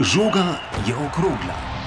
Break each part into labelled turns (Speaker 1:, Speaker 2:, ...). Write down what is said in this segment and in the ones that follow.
Speaker 1: Žoga je okrogla.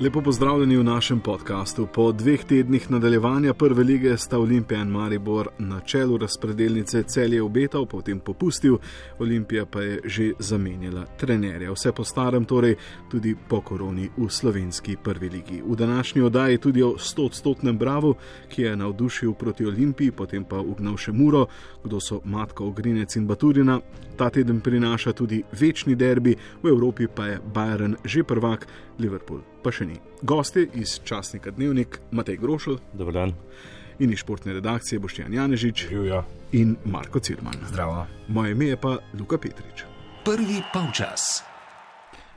Speaker 2: Lepo pozdravljeni v našem podkastu. Po dveh tednih nadaljevanja prve lige sta Olimpija in Maribor na čelu razpredelnice celje obetal, potem popustil, Olimpija pa je že zamenjala trenerja. Vse po starem, torej tudi po koroni v slovenski prvi ligi. V današnji oddaji tudi o 100-odstotnem Bravo, ki je navdušil proti Olimpiji, potem pa ugnal še Muro, kdo so Matko Ogrinec in Baturina. Ta teden prinaša tudi večni derbi, v Evropi pa je Bayern že prvak, Liverpool pa še ni. Gosti iz časnika Dnevnik, Matej Grošl, in iz športne redakcije Boštjan Janežič
Speaker 3: Živja.
Speaker 2: in Marko Cirman.
Speaker 4: Zdravo.
Speaker 2: Moje ime je pa Luka Petrič.
Speaker 1: Prvi polčas.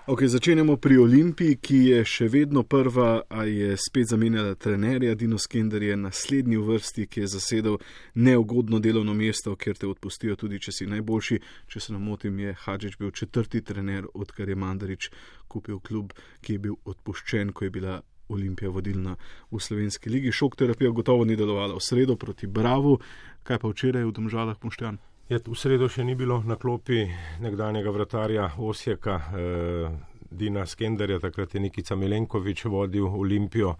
Speaker 2: Okay, začenjamo pri Olimpiji, ki je še vedno prva, a je spet zamenjala trenerja. Dino Skender je naslednji v vrsti, ki je zasedel neugodno delovno mesto, ker te odpustijo tudi, če si najboljši. Če se ne motim, je Hadžič bil četrti trener, odkar je Mandarič kupil klub, ki je bil odpuščen, ko je bila Olimpija vodilna v slovenski ligi. Šok terapija gotovo ni delovala v sredo proti Bravo, kaj pa včeraj v Domžalah Poštjan.
Speaker 3: Je, v sredo še ni bilo na klopi nekdanjega vratarja Osijeka, eh, Dina Skenderja, takrat je Nikica Milenkovič vodil Olimpijo.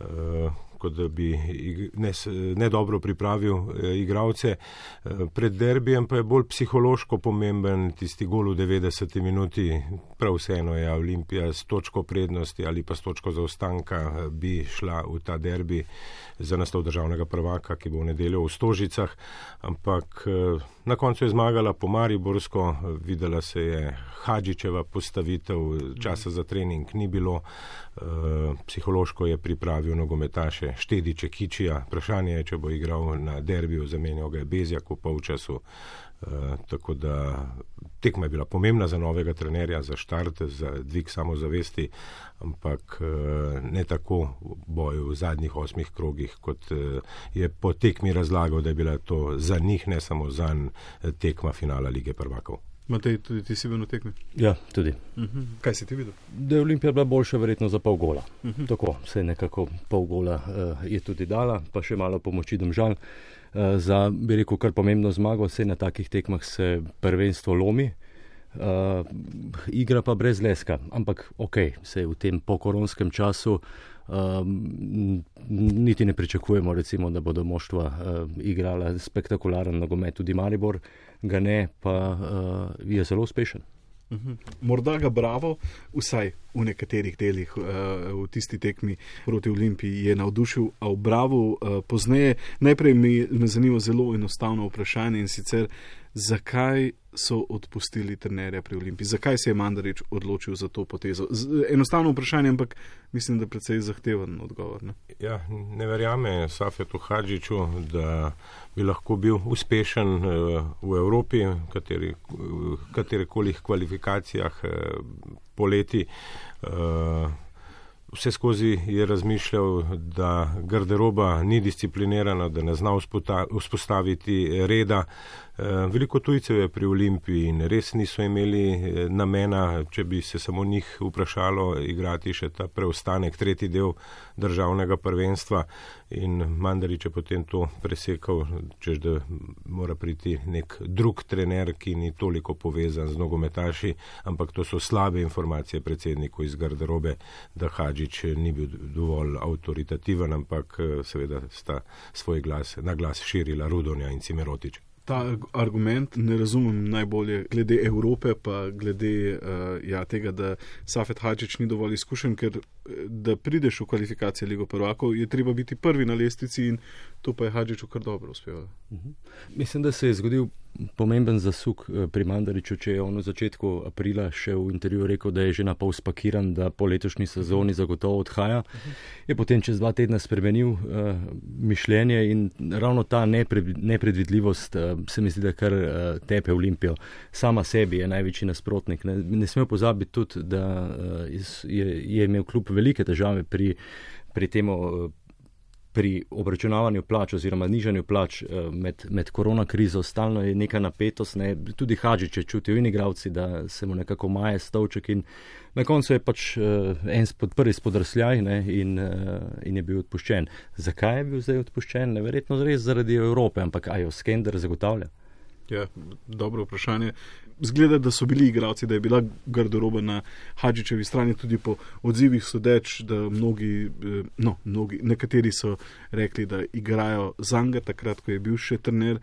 Speaker 3: Eh, kot da bi ne, ne dobro pripravil eh, igralce. Eh, pred derbijem pa je bolj psihološko pomemben tisti gol v 90 minuti. Prav vseeno je Olimpija s točko prednosti ali pa s točko zaostanka eh, bi šla v ta derbi za naslov državnega prvaka, ki bo v nedeljo v Stožicah, ampak na koncu je zmagala po Mariborsko, videla se je Hadžičeva postavitev, časa za trening ni bilo, psihološko je pripravil nogometaše Štediče Kičija, vprašanje je, če bo igral na derbiju, zamenjal ga je Bezjak v polčasu. Uh, tako da tekma je bila pomembna za novega trenerja, za štart, za dvig samozavesti, ampak uh, ne tako v boju v zadnjih osmih krogih, kot uh, je po tekmi razlagal, da je bila to za njih, ne samo za njih, tekma finala lige prvakov.
Speaker 2: Matej, tudi ti si bil na tekmi?
Speaker 5: Ja, tudi.
Speaker 2: Uh -huh. Kaj si ti videl?
Speaker 5: Da je Olimpija bila boljša, verjetno za pol gola. Uh -huh. Tako se je nekako pol gola uh, je tudi dala, pa še malo pomoči domžal. Uh, za, bi rekel, kar pomembno zmago, vse na takih tekmah se prvenstvo lomi. Uh, igra pa brez leska, ampak ok, se v tem pokoronskem času um, niti ne pričakujemo, recimo, da bodo moštva uh, igrala spektakularen nogomet, tudi Maribor ga ne, pa uh, je zelo uspešen.
Speaker 2: Uh -huh. Morda ga bravo, vsaj v nekaterih delih, uh, v tisti tekmi proti Olimpiji je navdušil, a v bravo uh, pozneje. Najprej mi, me zanima zelo enostavno vprašanje in sicer, zakaj so odpustili trenerja pri Olimpiji, zakaj se je Mandarič odločil za to potezo. Z, enostavno vprašanje, ampak mislim, da je precej zahteven odgovor. Ne,
Speaker 3: ja, ne verjame Safetu Hadžiču, da bi lahko bil uspešen uh, v Evropi, kateri, uh, katerikoli kvalifikacijah uh, poleti. Uh, Vse skozi je razmišljal, da garderoba ni disciplinirana, da ne zna vzpostaviti reda. Eh, veliko tujcev je pri Olimpiji in res niso imeli eh, namena, če bi se samo njih vprašalo, igrati še ta preostanek, tretji del državnega prvenstva. In Mandarič je potem to presekal, čež da mora priti nek drug trener, ki ni toliko povezan z nogometaši, ampak to so slabe informacije predsedniku iz garderobe, da Hadžič ni bil dovolj avtoritativen, ampak eh, seveda sta svoj glas na glas širila Rudonja in Cimerotič.
Speaker 2: Ta argument ne razumem najbolje, glede Evrope, pa glede uh, ja, tega, da Safet Hadžič ni dovolj izkušen, ker da prideš v kvalifikacije Ligo prvakov, je treba biti prvi na lestvici in to pa je Hadžiču kar dobro uspelo. Uh
Speaker 5: -huh. Mislim, da se je zgodil pomemben zasuk eh, pri Mandariču, če je on v začetku aprila še v intervjuju rekel, da je že na pol spakiran, da po letošnji sezoni zagotovo odhaja. Je potem čez dva tedna spremenil uh, mišljenje in ravno ta nepred, nepredvidljivost uh, se mi zdi, da kar uh, tepe Olimpijo. Sama sebi je največji nasprotnik. Ne, ne smemo pozabiti tudi, da uh, je, je imel kljub velike težave pri, pri tem. Uh, pri obračunavanju plač oziroma nižanju plač eh, med, med korona krizo stalno je neka napetost, ne? tudi Hadžič je čutil in igravci, da se mu nekako maje stavček in na koncu je pač uh, en spod, prvi spodrsljaj in, uh, in je bil odpuščen. Zakaj je bil zdaj odpuščen? Neverjetno res zaradi Evrope, ampak ajo Skender zagotavlja.
Speaker 2: Ja, dobro vprašanje. Zgleda, da so bili igravci, da je bila garderoba na Hadžičevi strani, tudi po odzivih sodeč, da mnogi, eh, no, mnogi, nekateri so rekli, da igrajo zanga, takrat, ko je bil še trener.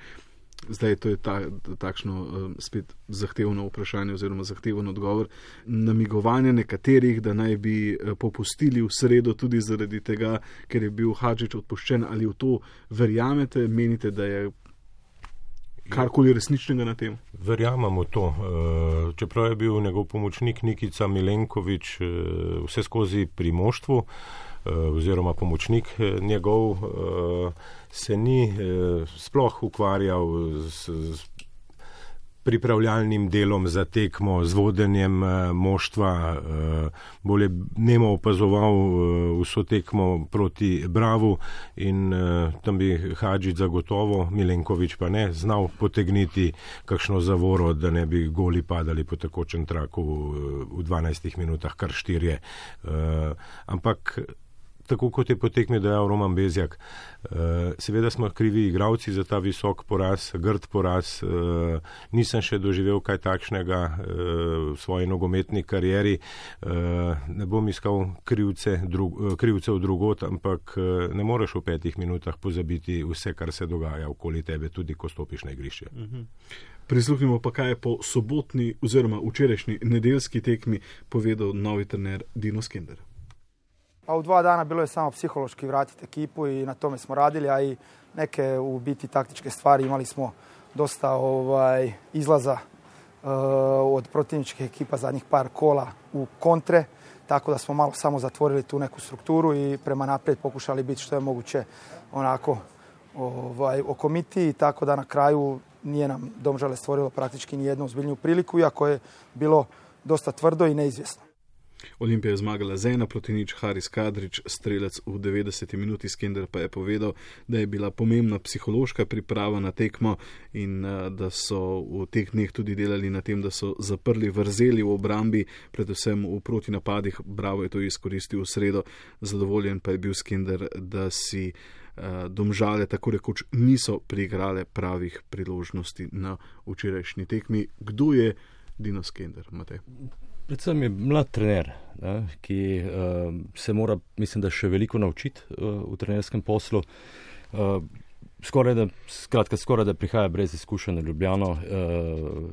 Speaker 2: Zdaj to je ta, takšno eh, spet zahtevno vprašanje oziroma zahteven odgovor. Namigovanje nekaterih, da naj bi eh, popustili v sredo tudi zaradi tega, ker je bil Hadžič odpuščen, ali v to verjamete, menite, da je karkoli resničnega na tem?
Speaker 3: Verjamemo to. Eh, čeprav je bil njegov pomočnik Nikica Milenkovič eh, vse skozi pri moštvu eh, oziroma pomočnik njegov, se ni sploh ukvarjal z, z pripravljalnim delom za tekmo, z vodenjem uh, moštva, uh, bolje nemo opazoval uh, vso tekmo proti Bravu in tam bi Hadžič zagotovo, Milenkovič pa ne, znal potegniti kakšno zavoro, da ne bi goli padali po takočem traku v 12 minutah, kar štirje. Ampak tako kot je potekmi dejal Roman Bezjak. Uh, seveda smo krivi igravci za ta visok poraz, grd poraz. Uh, nisem še doživel kaj takšnega uh, v svoji nogometni karieri. Ne bom iskal krivce, drug, krivcev drugot, ampak ne moreš v petih minutah pozabiti vse, kar se dogaja okoli tebe, tudi ko stopiš na igrišče. Mhm.
Speaker 2: Prisluhnimo pa, kaj je po sobotni oziroma včerajšnji nedeljski tekmi povedal novi trener Dino Skender.
Speaker 4: Pa u dva dana bilo je samo psihološki vratiti ekipu i na tome smo radili, a i neke u biti taktičke stvari imali smo dosta ovaj, izlaza uh, od protivničkih ekipa zadnjih par kola u kontre, tako da smo malo samo zatvorili tu neku strukturu i prema naprijed pokušali biti što je moguće onako ovaj, okomiti, tako da na kraju nije nam Domžale stvorilo praktički ni jednu zbiljnju priliku, iako je bilo dosta tvrdo i neizvjesno.
Speaker 2: Olimpija je zmagala z ena proti nič, Haris Kadrič, strelec v 90 minuti, Skender pa je povedal, da je bila pomembna psihološka priprava na tekmo in eh, da so v teh dneh tudi delali na tem, da so zaprli vrzeli v obrambi, predvsem v protinapadih. Bravo je to izkoristil v sredo, zadovoljen pa je bil Skender, da si. Eh, domžale tako rekoč niso priigrale pravih priložnosti na včerajšnji tekmi. Kdo je Dino Skender, Matej?
Speaker 5: Predvsem je mlad trener, ne, ki uh, se mora, mislim, da še veliko naučiti uh, v trenerskem poslu. Uh, skoraj da, skratka, skoraj da prihaja brez izkušenj v Ljubljano uh,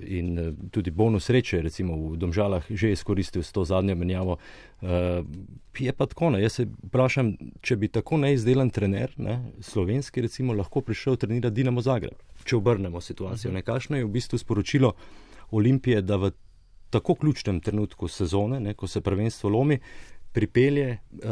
Speaker 5: in tudi bonus sreče, recimo v Domžalah, že izkoristil s to zadnjo menjavo. Uh, je pa tako, ne, jaz se vprašam, če bi tako neizdelan trener, ne, slovenski recimo, lahko prišel trenirati Dinamo Zagreb, če obrnemo situacijo. Nekakšno je v bistvu sporočilo Olimpije, da v tako ključnem trenutku sezone, ne, ko se prvenstvo lomi, pripelje uh,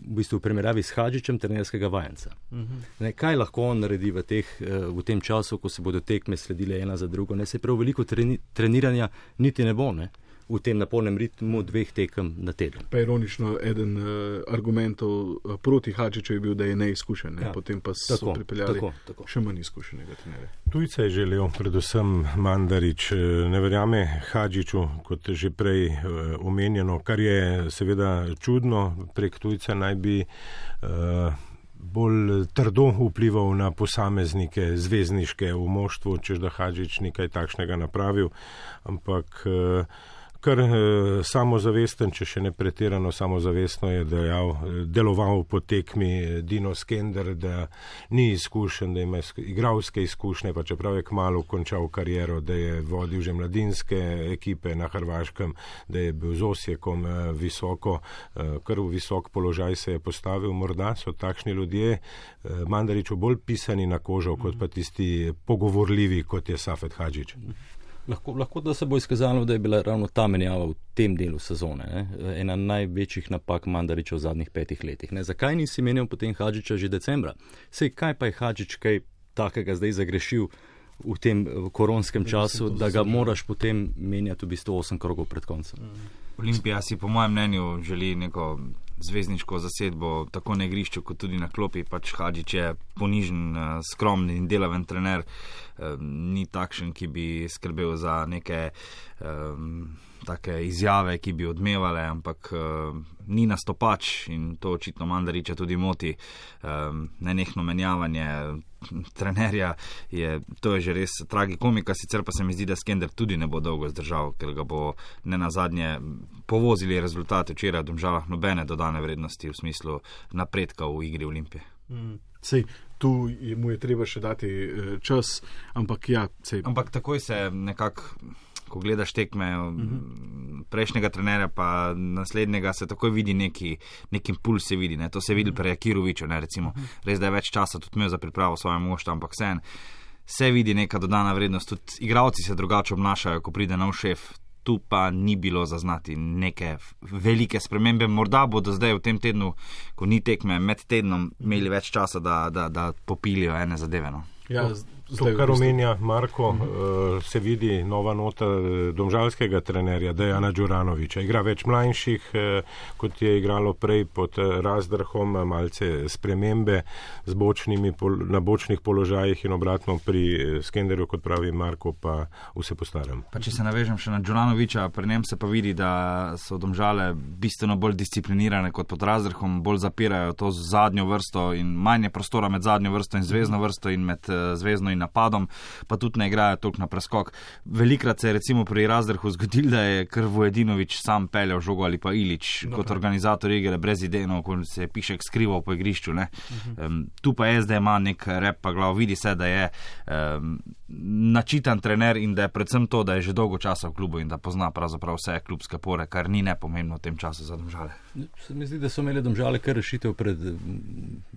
Speaker 5: v bistvu v primerjavi s Hadžičem trenerskega vajenca. Uh mhm. -huh. ne, kaj lahko on naredi v, teh, uh, v tem času, ko se bodo tekme sledile ena za drugo? Ne, se prav veliko treni, treniranja niti ne bo. Ne v tem napolnem ritmu dveh tekem na teden.
Speaker 2: Pa ironično, eden uh, argumentov uh, proti Hadžiču je bil, da je neizkušen, ne? ja. potem pa so tako, pripeljali tako, tako. še manj izkušenega trenerja.
Speaker 3: Tujce je želel, predvsem Mandarič, eh, ne verjame Hadžiču, kot že prej uh, omenjeno, kar je seveda čudno, prek tujca naj bi. Uh, bolj trdo vplival na posameznike, zvezdniške v moštvu, če da Hadžič nekaj takšnega napravil, ampak uh, kar eh, samozavesten, če še ne pretirano samozavestno je dejal, eh, deloval po tekmi eh, Dino Skender, da ni izkušen, da ima igralske izkušnje, pa čeprav je kmalo končal kariero, da je vodil že mladinske ekipe na Hrvaškem, da je bil z osjekom eh, visoko, kar v visok položaj se je postavil. Morda so takšni ljudje Mandariču bolj pisani na kožo, kot pa tisti pogovorljivi, kot je Safet Hadžič.
Speaker 5: Lahko, lahko da se bo izkazalo, da je bila ravno ta menjava v tem delu sezone ne? ena največjih napak Mandariča v zadnjih petih letih. Ne? Zakaj nisi menil potem Hadžiča že decembra? Sej kaj pa je Hadžič kaj takega zdaj zagrešil v tem koronskem času, da ga moraš potem menjati v bistvu 8 krogov pred koncem?
Speaker 6: Olimpija si po mojem mnenju želi neko zvezdniško zasedbo, tako na igrišču, kot tudi na klopi. Pač Hadžič je ponižen, uh, skromen in delaven trener, uh, ni takšen, ki bi skrbel za neke. Um, take izjave, ki bi odmevale, ampak uh, ni nastopač in to očitno Mandariča tudi moti. Um, nenehno menjavanje trenerja je, to je že res tragikomika, sicer pa se mi zdi, da Skender tudi ne bo dolgo zdržal, ker ga bo ne na zadnje povozili rezultate včeraj v Domžalah nobene dodane vrednosti v smislu napredka v igri Olimpije.
Speaker 2: Mm. Sej, tu je mu je treba še dati eh, čas, ampak ja. Sej.
Speaker 6: Ampak takoj se nekako ko gledaš tekme uh mhm. -huh. prejšnjega trenerja, pa naslednjega, se takoj vidi neki, neki impuls, se vidi. Ne? To se je videl pri Akiroviču, uh -huh. res da je več časa tudi imel za pripravo svoje moštva, ampak vse en. Se vidi neka dodana vrednost, tudi igravci se drugače obnašajo, ko pride nov šef. Tu pa ni bilo zaznati neke velike spremembe. Morda bodo zdaj v tem tednu, ko ni tekme, med tednom imeli več časa, da, da, da popilijo ene zadeve. No.
Speaker 3: Ja, To, kar omenja Marko, uh -huh. uh, se vidi nova nota eh, domžalskega trenerja, Dejana Đuranoviča. Igra več mlajših, uh, kot je igralo prej pod razdrhom, malce spremembe bočnimi, pol, na bočnih položajih in obratno pri Skenderju, kot pravi Marko, pa vse postaram.
Speaker 6: Pa če se navežem še na Đuranoviča, pri njem se pa vidi, da so domžale bistveno bolj disciplinirane kot pod razdrhom, bolj zapirajo to zadnjo vrsto in manje prostora med zadnjo vrsto in zvezdno vrsto in med zvezdno in napadom, pa tudi ne igrajo toliko na preskok. Velikrat se je recimo pri Razdrhu zgodil, da je Krvojedinovič sam peljal žogo ali pa Ilič no, kot organizator igre brez idejno, ko se piše skrival po igrišču. Uh -huh. um, tu pa je zdaj ima nek rep pa glav, vidi se, da je um, načitan trener in da je predvsem to, da je že dolgo časa v klubu in da pozna pravzaprav vse klubske pore, kar ni nepomembno v tem času za domžale.
Speaker 5: Se mi zdi, da so imeli domžale kar rešitev pred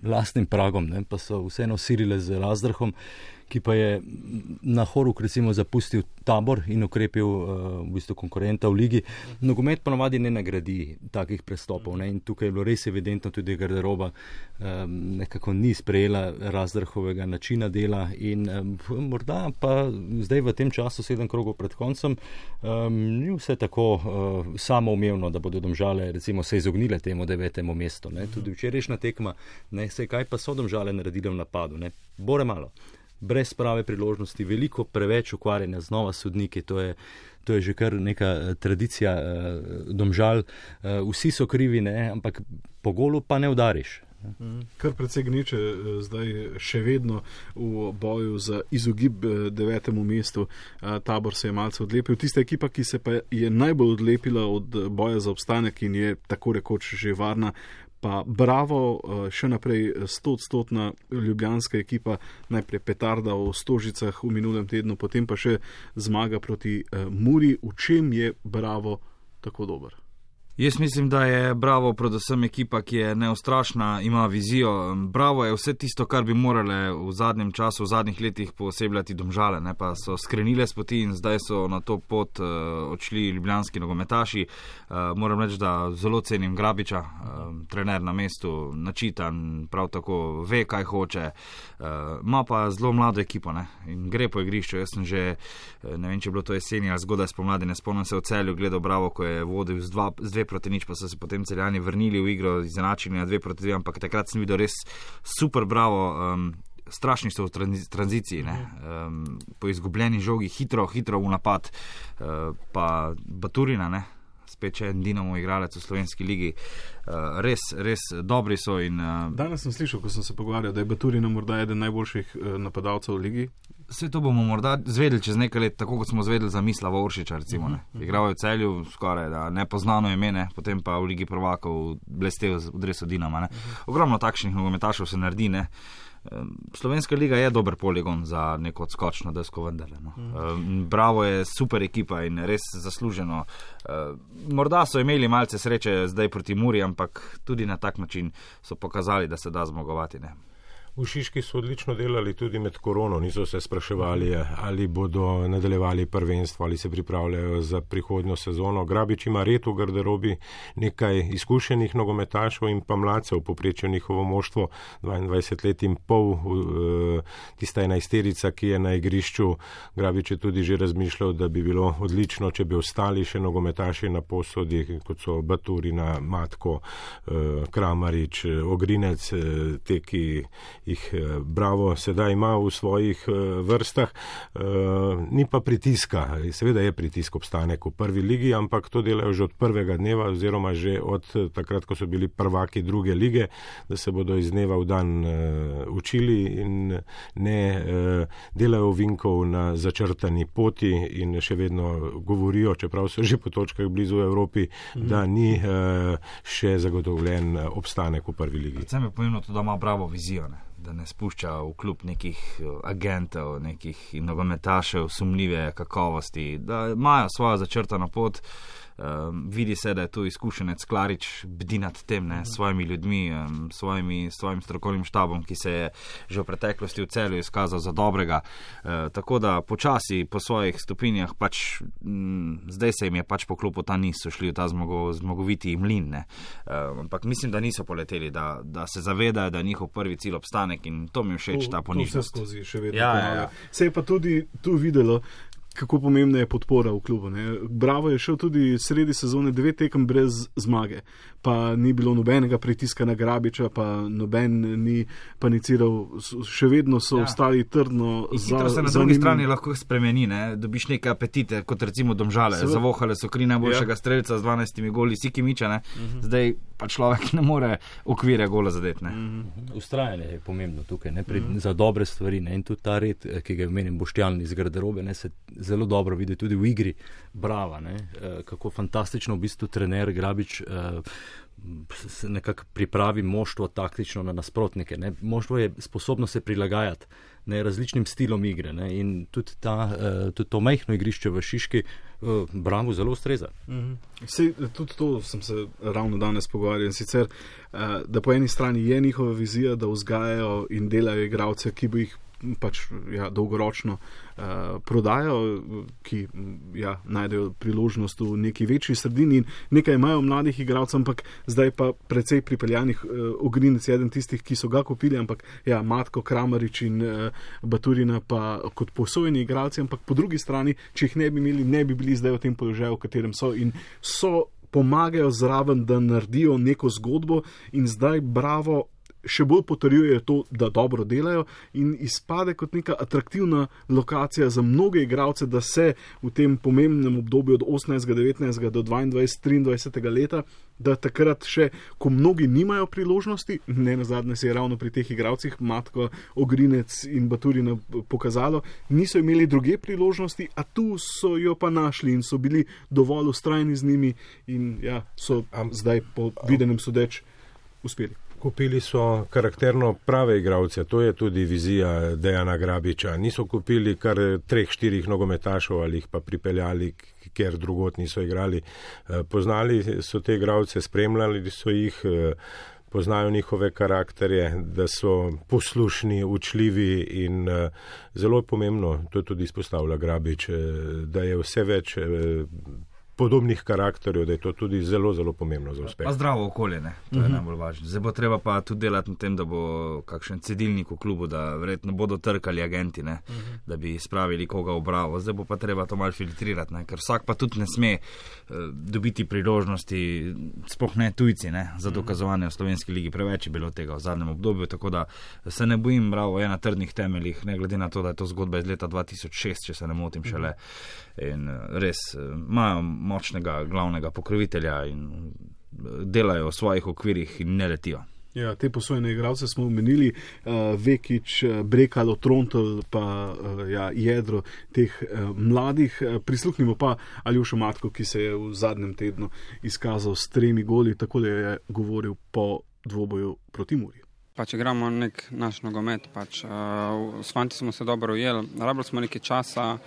Speaker 5: lastnim pragom, ne? pa so vseeno sirile z Razdrhom ki pa je na Horuk recimo zapustil tabor in ukrepil uh, v bistvu konkurenta v ligi. Nogomet ponovadi ne nagradi takih prestopov ne? in tukaj je bilo res evidentno tudi, garderoba um, nekako ni sprejela razdrhovega načina dela in um, morda pa zdaj v tem času sedem krogov pred koncem um, ni vse tako uh, samoumevno, da bodo domžale recimo se izognile temu devetemu mestu. Ne? Tudi včerajšnja tekma, ne se kaj pa so domžale naredile v napadu, ne? bore malo brez prave priložnosti, veliko preveč ukvarjanja z nova sodniki. To je, to je že kar neka uh, tradicija, uh, domžal. Vsi so krivi, ne, ampak po golu pa ne udariš.
Speaker 2: Kar precej gneče zdaj še vedno v boju za izogib devetemu mestu. Tabor se je malce odlepil. Tista ekipa, ki se pa je najbolj odlepila od boja za obstanek in je tako rekoč že varna, pa bravo, eh, še naprej stotstotna ljubljanska ekipa, najprej petarda v Stožicah v minulem tednu, potem pa še zmaga proti eh, Muri. V čem je bravo tako dober?
Speaker 6: Jaz mislim, da je Bravo predvsem ekipa, ki je neustrašna, ima vizijo. Bravo je vse tisto, kar bi morale v zadnjem času, v zadnjih letih posebljati domžale. Ne? Pa so skrenile spoti in zdaj so na to pot uh, odšli ljubljanski nogometaši. Uh, moram reči, da zelo cenim Grabiča, uh, trener na mestu, načitan, prav tako ve, kaj hoče. Ima uh, pa zelo mlado ekipo ne? in gre po igrišču. Jaz sem že, ne vem, če je bilo to jeseni ali zgodaj spomladi, ne spomnim se v celju, gledal Bravo, ko je vodil z, dva, z dve proti nič, pa so se potem celjani vrnili v igro, izenačili na dve proti dve, ampak takrat sem videl res super bravo. Um, Strašni so v tranziciji, um, po izgubljeni žogi, hitro, hitro v napad, uh, pa Baturina, ne? spet če en Dinamo igralec v slovenski ligi. Uh, res, res dobri so. In, uh,
Speaker 2: Danes sem slišal, ko sem se pogovarjal, da je Baturina morda eden najboljših uh, napadalcev v ligi.
Speaker 6: Vse to bomo morda zvedeli čez nekaj let, tako kot smo zvedeli za misla Voršiča. Recimo, uh -huh. Igral je v celju, skoraj da nepoznano ime, potem pa v Ligi prvakov blestev v dresu Dinama. Uh -huh. Ogromno takšnih nogometašov se naredi. Ne? Slovenska liga je dober poligon za neko odskočno desko, vendar. No. Mm. Bravo je super ekipa in res zasluženo. Morda so imeli malce sreče zdaj proti Muri, ampak tudi na tak način so pokazali, da se da zmagovati. Ne.
Speaker 3: V Šiški so odlično delali tudi med korono, niso se spraševali, ali bodo nadaljevali prvenstvo, ali se pripravljajo za prihodnjo sezono. Grabič ima red v garderobi nekaj izkušenih nogometašov in pa mladcev, poprečjo njihovo moštvo 22 let in pol, eh, tista enajsterica, ki je na igrišču. Grabič je tudi že razmišljal, da bi bilo odlično, če bi ostali še nogometaši na posodi, kot so Baturina, Matko, eh, Kramarič, Ogrinec, eh, te, ki jih eh, Bravo sedaj ima v svojih eh, vrstah. Eh, ni pa pritiska, seveda je pritisk obstanek v prvi ligi, ampak to delajo že od prvega dneva oziroma že od takrat, ko so bili prvaki druge lige, da se bodo iz dneva v dan učili in ne delajo vinkov na začrtani poti in še vedno govorijo, čeprav so že po točkah blizu Evropi, mhm. da ni še zagotovljen obstanek v prvi ligi.
Speaker 6: Predvsem je pomembno to, da ima bravo vizijo. Ne? Da ne spušča v klub nekih eh, agentov, nekih nogometašev, sumljive kakovosti, da imajo svojo začrtano pot. Um, vidi se, da je tu izkušenec Klarič, bdi nad tem, ne, s svojimi ljudmi, um, svojimi, svojim strokovnim štabom, ki se je že v preteklosti v celju izkazal za dobrega. Uh, tako da počasi po svojih stopinjah, pač, m, zdaj se jim je pač po klopu ta niso šli v ta zmogo, zmogoviti mlin. Uh, ampak mislim, da niso poleteli, da, da se zavedajo, da je njihov prvi cilj obstanek in to mi všeč, ta ponižnost.
Speaker 2: Ja, ja, ja. Se je pa tudi tu videlo, kako pomembna je podpora v klubu. Ne. Bravo je šel tudi sredi sezone devet tekem brez zmage, pa ni bilo nobenega pritiska na Grabiča, pa noben ni paniciral, še vedno so ja. ostali trdno
Speaker 6: za. To se na drugi strani lahko spremeni, ne. dobiš neke apetite, kot recimo domžale, Seveda. zavohale so kri najboljšega ja. streljca z 12 goli, Siki Miča, uh mhm. -huh. zdaj pa človek ne more okvire gola zadeti. Uh
Speaker 5: -huh. Ustrajanje je pomembno tukaj, ne, pri, mhm. -huh. za dobre stvari ne. in tudi ta red, eh, ki ga imenim Boštjan iz garderobe, ne se zelo dobro vidi tudi v igri. Brava, ne? Eh, kako fantastično v bistvu trener Grabič eh, se nekako pripravi moštvo taktično na nasprotnike. Ne? Moštvo je sposobno se prilagajati ne, različnim stilom igre ne? in tudi, ta, eh, tudi to majhno igrišče v Šiški Bravo zelo ustreza.
Speaker 2: Mhm. Sej, tudi to sem se ravno danes pogovarjal. Sicer, da po eni strani je njihova vizija, da vzgajajo in delajo igralce, ki bi jih pač, ja, dolgoročno uh, prodajo, ki ja, najdejo priložnost v neki večji sredini. Nekaj imajo mladih igralcev, ampak zdaj pa precej pripeljanih uh, ogrinec, eden tistih, ki so ga kupili, ampak ja, Matko, Kramarič in uh, Baturina pa kot posojeni igralci, ampak po drugi strani, če jih ne bi imeli, ne bi bili zdaj v tem položaju, v katerem so in so. Pomagajo zraven, da naredijo neko zgodbo, in zdaj, bravo, še bolj potrjuje to, da dobro delajo in izpade kot neka atraktivna lokacija za mnoge igralce, da se v tem pomembnem obdobju od 18. 19. do 22. 23. leta, da takrat še, ko mnogi nimajo priložnosti, ne na zadnje se je ravno pri teh igralcih, Matko, Ogrinec in Baturina pokazalo, niso imeli druge priložnosti, a tu so jo pa našli in so bili dovolj ustrajni z njimi in ja, so zdaj po videnem sodeč uspeli.
Speaker 3: Kupili so karakterno prave igralce, to je tudi vizija Dejana Grabiča. Niso kupili kar treh, štirih nogometašov ali jih pa pripeljali, ker drugot niso igrali. Eh, poznali so te igralce, spremljali so jih, eh, poznajo njihove karakterje, da so poslušni, učljivi in eh, zelo pomembno, to tudi izpostavlja Grabič, da je vse več podobnih karakterjev, da je to tudi zelo, zelo pomembno za uspeh.
Speaker 6: Pa zdravo okolje, ne? to je uh mhm. -huh. najbolj važno. Zdaj bo treba pa tudi delati na tem, da bo kakšen cedilnik v klubu, da verjetno bodo trkali agenti, uh mhm. -huh. da bi spravili koga v bravo. Zdaj bo pa treba to malo filtrirati, ne? ker vsak pa tudi ne sme uh, dobiti priložnosti, spoh ne tujci, ne? za mhm. dokazovanje v slovenski ligi. Preveč je bilo tega v zadnjem obdobju, tako da se ne bojim, bravo, je na trdnih temeljih, ne glede na to, da je to zgodba iz leta 2006, če se ne motim šele. Uh. In eh, res eh, imajo močnega glavnega pokrovitelja in eh, delajo v svojih okvirih in ne letijo.
Speaker 2: Ja, te posojene igralce smo omenili, uh, Vekič, Brekalo, Trontel, pa uh, ja, jedro teh uh, mladih. Uh, prisluhnimo pa Aljošo Matko, ki se je v zadnjem tednu izkazal s tremi goli, tako da je govoril po dvoboju proti Muri.
Speaker 7: Pač igramo nek naš nogomet, pač, uh, s fanti smo se dobro ujeli, rabili smo nekaj časa.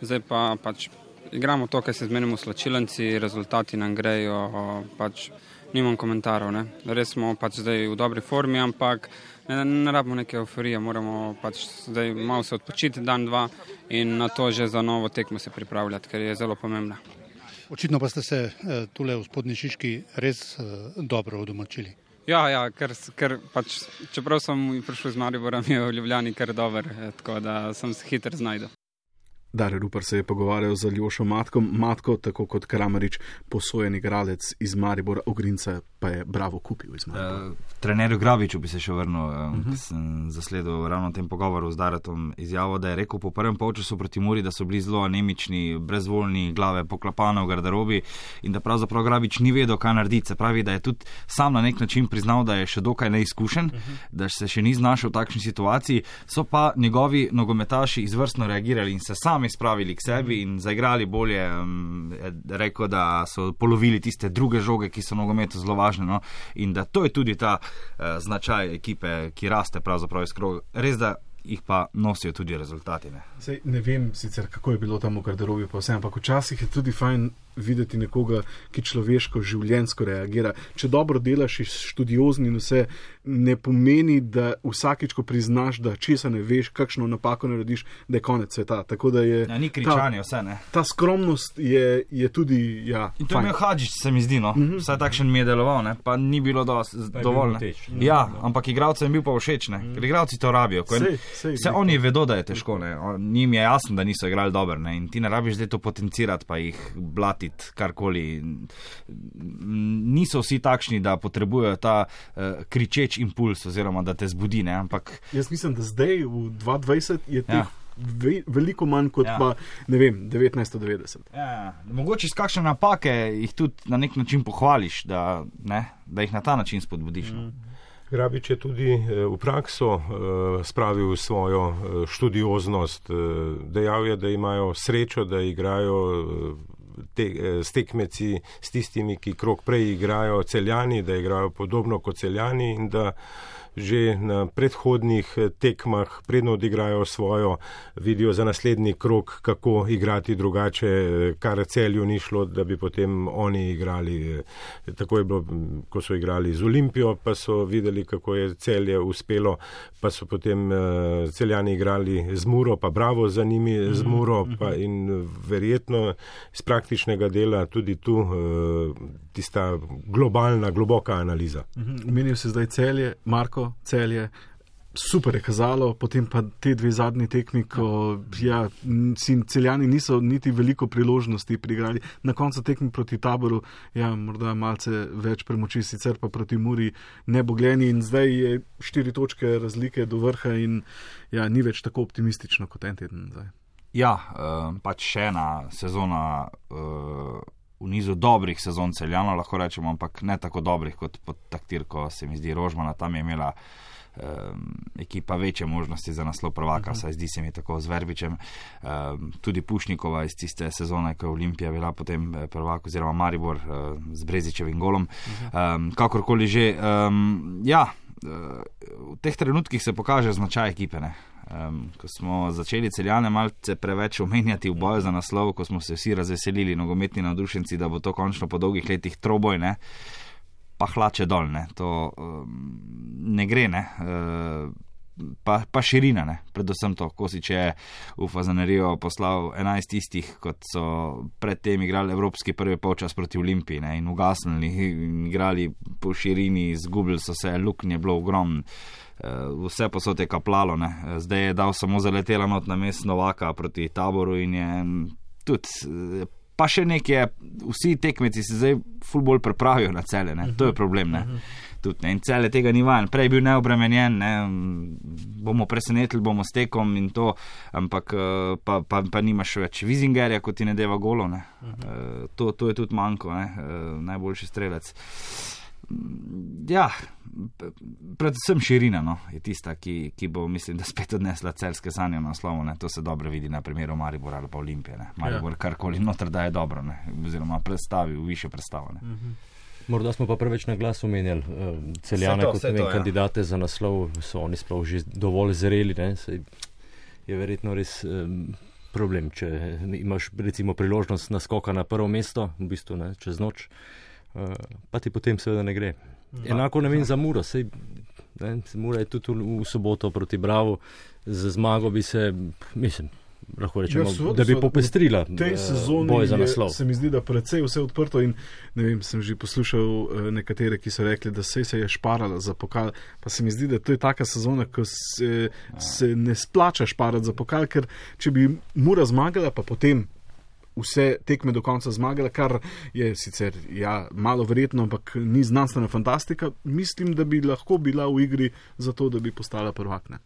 Speaker 7: Zdaj pa pač igramo to, kar se zmenimo s slačilnici, rezultati nam grejo. Pač nimam komentarov. Ne. Res smo pač zdaj v dobri formi, ampak ne, ne rabimo neke euforije, moramo pač zdaj malo se odpočiti, dan, dva in na to že za novo tekmo se pripravljati, ker je zelo pomembna.
Speaker 8: Očitno pa ste se eh, tule v spodnji Šiški res eh, dobro odomačili.
Speaker 7: Ja, ja ker, ker pač, čeprav sem prišel z Mariborom, je v Ljubljani kar dober, eh, tako da sem se hitro znašel.
Speaker 2: Darek Rupert se je pogovarjal z Aljošo Matkom, Matko, tako kot Kramarič, posojen igralec iz Maribora, Ogrinca pa je bravo kupil iz Maribora.
Speaker 6: Uh, trenerju Graviču bi se še vrnil, uh, uh -huh. sem zasledil ravno v tem pogovoru z Daretom izjavo, da je rekel po prvem polčasu proti Muri, da so bili zelo anemični, brezvoljni, glave poklapane v garderobi in da pravzaprav Gravič ni vedel, kaj narediti. Se pravi, da je tudi sam na nek način priznal, da je še dokaj neizkušen, uh -huh. da se še ni znašel v takšni situaciji, so pa njegovi nogometaši izvrstno reagirali in se sami spravili k sebi in zaigrali bolje. Um, rekel, da so polovili tiste druge žoge, ki so nogometu zelo važne. No? In da to je tudi ta uh, značaj ekipe, ki raste pravzaprav iz kroga. Res da jih pa nosijo tudi rezultati. Ne,
Speaker 2: Sej, ne vem sicer, kako je bilo tam v garderobi, pa vse, ampak včasih je tudi fajn videti nekoga, ki človeško, življensko reagira. Če dobro delaš, študiozni in vse, ne pomeni, da vsakič, ko priznaš, da česa ne veš, kakšno napako narediš, da je konec sveta. Je,
Speaker 6: ja, ni kričanje, vse ne.
Speaker 2: Ta skromnost je, je tudi. Ja,
Speaker 6: in to je imel Hadžič, se mi zdi, no. mm -hmm. vsaj takšen mi je deloval, ne? pa ni bilo dos, dovolj. Teč, ja, no. ampak igralcem je bil pa všeč, mm. ker igralci to rabijo. Sej, sej, vse oni vedo, da je težko, ne? njim je jasno, da niso igrali dobro in ti ne rabiš zdaj to potencirati, pa jih blati narediti karkoli. Niso vsi takšni, da potrebujejo ta uh, kričeč impuls, oziroma da te zbudi. Ne, ampak...
Speaker 2: Jaz mislim, da zdaj v 2020 je to. Ja. Veliko manj kot ja. pa, ne vem, 1990.
Speaker 6: Ja, ja. mogoče iz kakšne napake jih tudi na nek način pohvališ, da, ne, da jih na ta način spodbudiš. No. Mm.
Speaker 3: Grabič je tudi eh, v prakso uh, spravil svojo študioznost. Dejal je, da imajo srečo, da igrajo te, eh, s tekmeci, s tistimi, ki krok prej igrajo celjani, da igrajo podobno kot celjani in da že na predhodnih eh, tekmah, predno odigrajo svojo, vidijo za naslednji krok, kako igrati drugače, eh, kar celju ni šlo, da bi potem oni igrali. Eh, tako je bilo, ko so igrali z Olimpijo, pa so videli, kako je celje uspelo, pa so potem celjani igrali z Muro, pa bravo za njimi z mhm, Muro mhm. pa in verjetno iz praktičnega dela tudi tu tista globalna, globoka analiza.
Speaker 2: Mhm. Menijo se zdaj celje, Marko, celje. Super je kazalo, potem pa te dve zadnji tekmi, ko ja, celjani niso niti veliko priložnosti prigrali. Na koncu tekmi proti taboru, ja, morda malce več premoči, sicer pa proti Muri ne bo gledani in zdaj je štiri točke razlike do vrha in ja, ni več tako optimistično kot en teden nazaj.
Speaker 6: Ja, uh, pač še ena sezona. V nizu dobrih sezon celjano, lahko rečemo, ampak ne tako dobrih kot pod taktirko, se mi zdi, Rožmana tam je imela. Um, ekipa večje možnosti za naslov prvaka, uh -huh. saj zdi se mi tako z Verbičem. Um, tudi Pušnikova iz tiste sezone, ko je Olimpija bila potem eh, prvak, oziroma Maribor uh, z Brezičevim golom. Uh -huh. um, kakorkoli že, um, ja, uh, v teh trenutkih se pokaže značaj ekipe. Ne? Um, ko smo začeli celjane malce preveč omenjati v boju za naslov, ko smo se vsi razveselili, nogometni navdušenci, da bo to končno po dolgih letih troboj, ne? pa hlače dol, ne, to um, ne gre, ne. Uh, Pa, pa širina, ne? predvsem to, ko si če v Fazanerijo poslal 11 tistih, kot so predtem igrali Evropski prvi polčas proti Olimpiji ne? in ugasnili, in igrali po širini, izgubili so se, luknje bilo ogromno. Eh, vse posod je kaplalo, ne. zdaj je dal samo zaletela not na mest Novaka proti taboru in je tudi. Eh, pa še nekaj, vsi tekmeci se zdaj fulbol prepravijo na cele, ne. to je problem. Ne. Tudi, ne. In cele tega ni vajen, prej je bil neobremenjen, ne. bomo presenetili, bomo s tekom in to, ampak eh, pa, pa, pa nimaš več vizingerja, kot ti ne deva golo. Ne. To, to je tudi manjko, ne. najboljši strelec. Ja, predvsem širina no, je tista, ki, ki bo, mislim, da spet odnesla celske sanje na slovo. Ne. To se dobro vidi na primeru Maribora ali pa Olimpije. Ne. Maribor ja. karkoli noter da je dobro, ne. oziroma predstavi v više predstavo. Ne. Mhm.
Speaker 5: Morda smo pa preveč na glas omenjali uh, celjane to, kot vem, to, ja. kandidate za naslov, so oni sploh že dovolj zreli. Sej, je verjetno res um, problem, če imaš recimo priložnost naskoka na prvo mesto, v bistvu ne, čez noč. uh, pa ti potem seveda ne gre. Enako ne vem za Muro, sej ne, Mura je tudi v, v soboto proti Bravo, z zmago bi se, mislim, lahko rečemo,
Speaker 2: Ja, seveda,
Speaker 5: da bi
Speaker 2: seveda,
Speaker 5: popestrila
Speaker 2: tej
Speaker 5: eh,
Speaker 2: sezoni
Speaker 5: boj za
Speaker 2: je,
Speaker 5: naslov.
Speaker 2: se mi zdi, da precej vse odprto in ne vem, sem že poslušal eh, nekatere, ki so rekli, da se, se je šparala za pokal. Pa se mi zdi, da to je taka sezona, ko se, se ne splača šparati za pokal, ker če bi Mura zmagala, pa potem. Vse tekme do konca zmagala, kar je sicer ja, malo verjetno, ampak ni znanstvena fantastika. Mislim, da bi lahko bila v igri za to, da bi postala prvakne.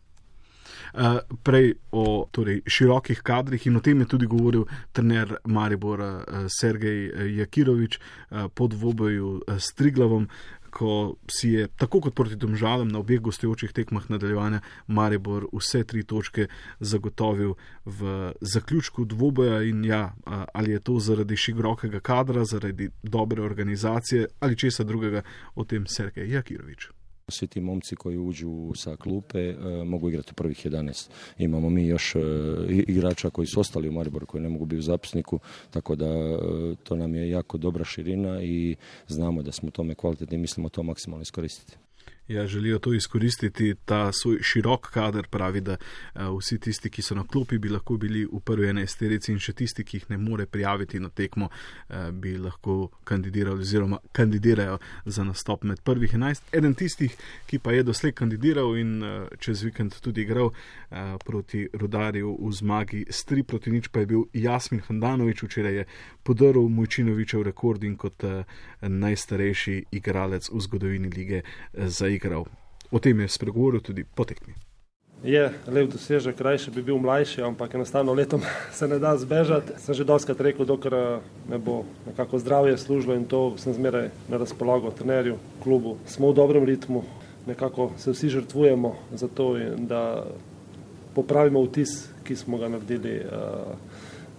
Speaker 2: Uh, prej o torej, širokih kadrih in o tem je tudi govoril trener Maribora uh, Sergej uh, Jakirovič uh, pod voboju uh, s Triglavom, ko si je tako kot proti domžalam na obeh gostujočih tekmah nadaljevanja Maribor vse tri točke zagotovil v zaključku dvoboja in ja, ali je to zaradi širokega kadra, zaradi dobre organizacije ali česa drugega, o tem Sergej Jakirovič.
Speaker 9: Svi ti momci koji uđu sa klupe e, mogu igrati prvih 11. Imamo mi još e, igrača koji su ostali u Mariboru koji ne mogu biti u zapisniku, tako da e, to nam je jako dobra širina i znamo da smo u tome kvalitetni i mislimo to maksimalno iskoristiti.
Speaker 2: Ja, želijo to izkoristiti, ta svoj širok kader pravi, da uh, vsi tisti, ki so na klopi, bi lahko bili v prvi enajsterici in še tisti, ki jih ne more prijaviti na tekmo, uh, bi lahko kandidirali oziroma kandidirajo za nastop med prvih enajst. Eden tistih, ki pa je doslej kandidiral in uh, čez vikend tudi igral uh, proti Rudarju v zmagi s 3 proti nič, pa je bil Jasmin Handanovič, včeraj je podaril Mojčinovičev rekord in kot uh, najstarejši igralec v zgodovini lige uh, zaigral. O tem je spregovoril tudi po tekmi.
Speaker 10: Je lep dosežek, krajši bi bil mlajši, ampak enostavno letom se ne da zbežati. Sem že doskrat rekel, dokler eh, me bo nekako zdravje služilo in to sem zmeraj na razpolago trenerju, klubu. Smo v dobrem ritmu, nekako se vsi žrtvujemo za to, da popravimo vtis, ki smo ga naredili uh,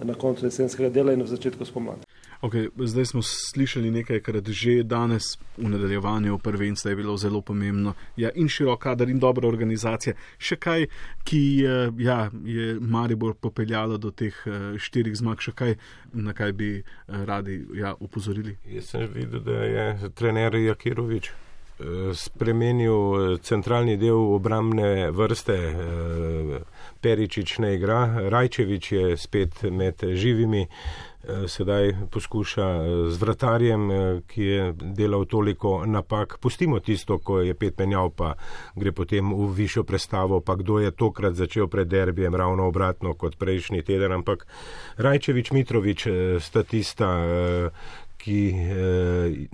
Speaker 10: na koncu jesenskega dela in v začetku spomladi.
Speaker 2: Okay, zdaj smo slišali nekajkrat že danes v nadaljevanju prvenstva je bilo zelo pomembno. Ja, in širok kader in dobra organizacija. Še kaj, ki eh, ja, je Maribor popeljalo do teh eh, štirih zmag, še kaj, na kaj bi eh, radi ja, upozorili.
Speaker 3: Jaz sem videl, da je trener Jakirovič eh, spremenil centralni del obrambne vrste. Peričič ne igra, Rajčevič je spet med živimi, eh, sedaj poskuša eh, z vratarjem, eh, ki je delal toliko napak. Pustimo tisto, ko je pet menjav, pa gre potem v višjo prestavo, pa kdo je tokrat začel pred derbijem, ravno obratno kot prejšnji teden, ampak Rajčevič Mitrovič sta tista, ki eh,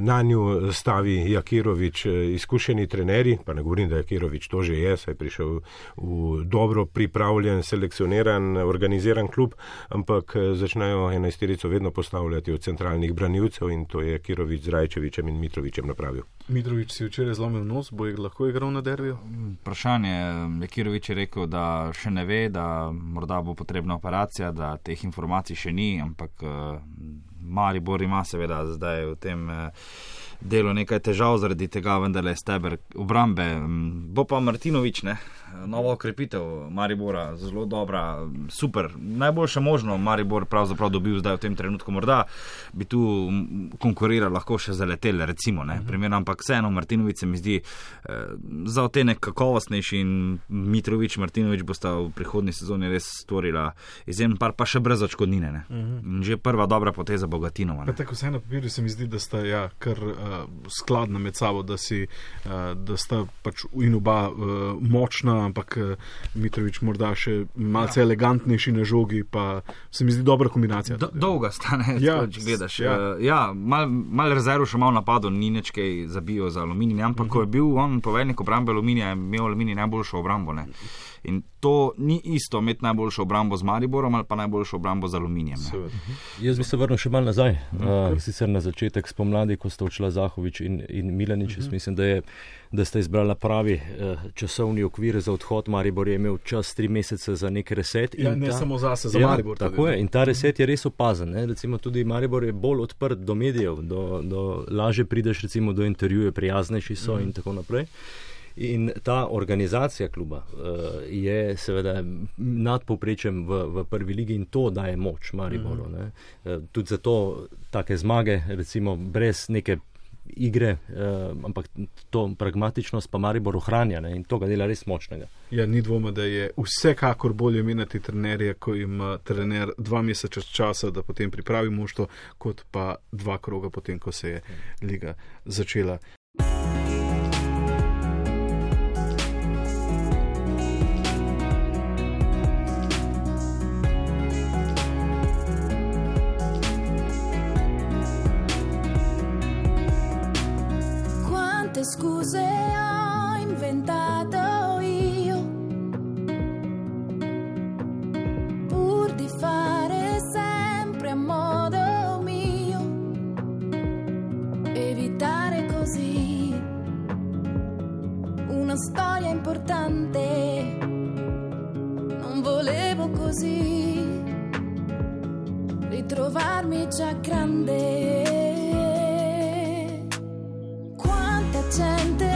Speaker 3: na njo stavi Jakirovič, eh, izkušeni trenerji, pa ne govorim, da Jakirovič to že je, saj je prišel v dobro pripravljen, selekcioniran, organiziran klub, ampak eh, začnejo enajsterico vedno postavljati od centralnih branilcev in to je Jakirovič z Rajčevičem in Mitrovičem napravil.
Speaker 2: Mitrovič si včeraj zlomil nos, bo je lahko igral na derbiju?
Speaker 6: Vprašanje je, Kirovič je rekel, da še ne ve, da morda bo potrebna operacija, da teh informacij še ni, ampak uh, Maribor ima seveda zdaj v tem uh, delu nekaj težav zaradi tega, vendar je steber obrambe. Mm, Bo pa Martinovič, ne, nova okrepitev Maribora, zelo dobra, super, najboljše možno Maribor pravzaprav dobil zdaj v tem trenutku. Morda bi tu konkuriral lahko še za letel, recimo, ne, primerno, ampak vseeno Martinovič se mi zdi eh, za otenek kakovostnejši in Mitrovič, Martinovič bosta v prihodnji sezoni res stvorila izjemen par, pa še brez očkodnine. Ne. In že prva dobra poteza Bogatinova.
Speaker 2: Tako vse na papirju se mi zdi, da sta ja, kar uh, skladna med sabo, da, si, uh, da sta pač in oba uh, močna, ampak uh, Mitrovič morda še malce ja. elegantnejši na žogi, pa se mi zdi dobra kombinacija.
Speaker 6: Do, dolga stane,
Speaker 2: Ja,
Speaker 6: ja, če gledaš.
Speaker 2: ja.
Speaker 6: Ja, ja mal, mal rezerv še malo napadov, ni nič kaj zabijo za aluminij, ampak uh -huh. ko je bil on poveljnik obrambe aluminija, je imel aluminij najboljšo obrambo. Ne? In to ni isto imeti najboljšo obrambo z Mariborom ali pa najboljšo obrambo z aluminijem. Ne?
Speaker 2: Seveda.
Speaker 5: Jaz bi se vrnil še malo nazaj, uh, sicer na začetek spomladi, ko sta odšla Zahovič in, in Milanič. Jaz mislim, da, je, da sta izbrala pravi uh, časovni okvir za odhod. Maribor je imel čas tri mesece za nek reset.
Speaker 2: Ja, ne
Speaker 5: ta-
Speaker 2: samo zase, za
Speaker 5: ja,
Speaker 2: Maribor
Speaker 5: Tako je in ta reset je res opazen. Ne? Recimo tudi Maribor je bolj odprt do medijev, do, do laže prideš recimo do intervjuja, prijaznejši so in tako naprej. In ta organizacija kluba uh, je seveda nad povprečjem v, v prvi ligi in to daje moč Mariboru. Mm -hmm. uh, tudi zato take zmage, recimo brez neke igre, uh, ampak to pragmatičnost pa Maribor ohranja ne, in to ga dela res močnega.
Speaker 2: Ja, ni dvoma, da je vsekakor bolje menjati trenerje, ko ima trener dva meseca časa, da potem pripravi moštvo, kot pa dva kroga potem, ko se je liga začela.
Speaker 11: Scuse ho inventato io. Pur di fare sempre a modo mio. Evitare così una storia importante. Non volevo così ritrovarmi già grande pretend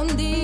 Speaker 11: escondida.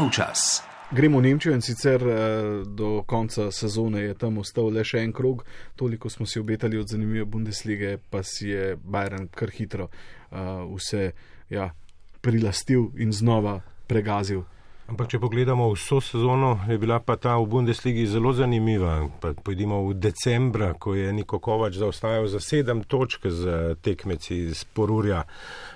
Speaker 1: Polčas.
Speaker 2: Gremo v Nemčijo in sicer eh, do konca sezone je tam ostal le še en krog, toliko smo si obetali od zanimive Bundeslige, pa si je Bayern kar hitro uh, vse ja, prilastil in znova pregazil.
Speaker 3: Ampak, če pogledamo vso sezono, je bila pa ta v Bundesligi zelo zanimiva. Pa pojdimo v decembra, ko je Niko Kovač zaostajal za sedem točk z tekmeci iz Porurja. Eh,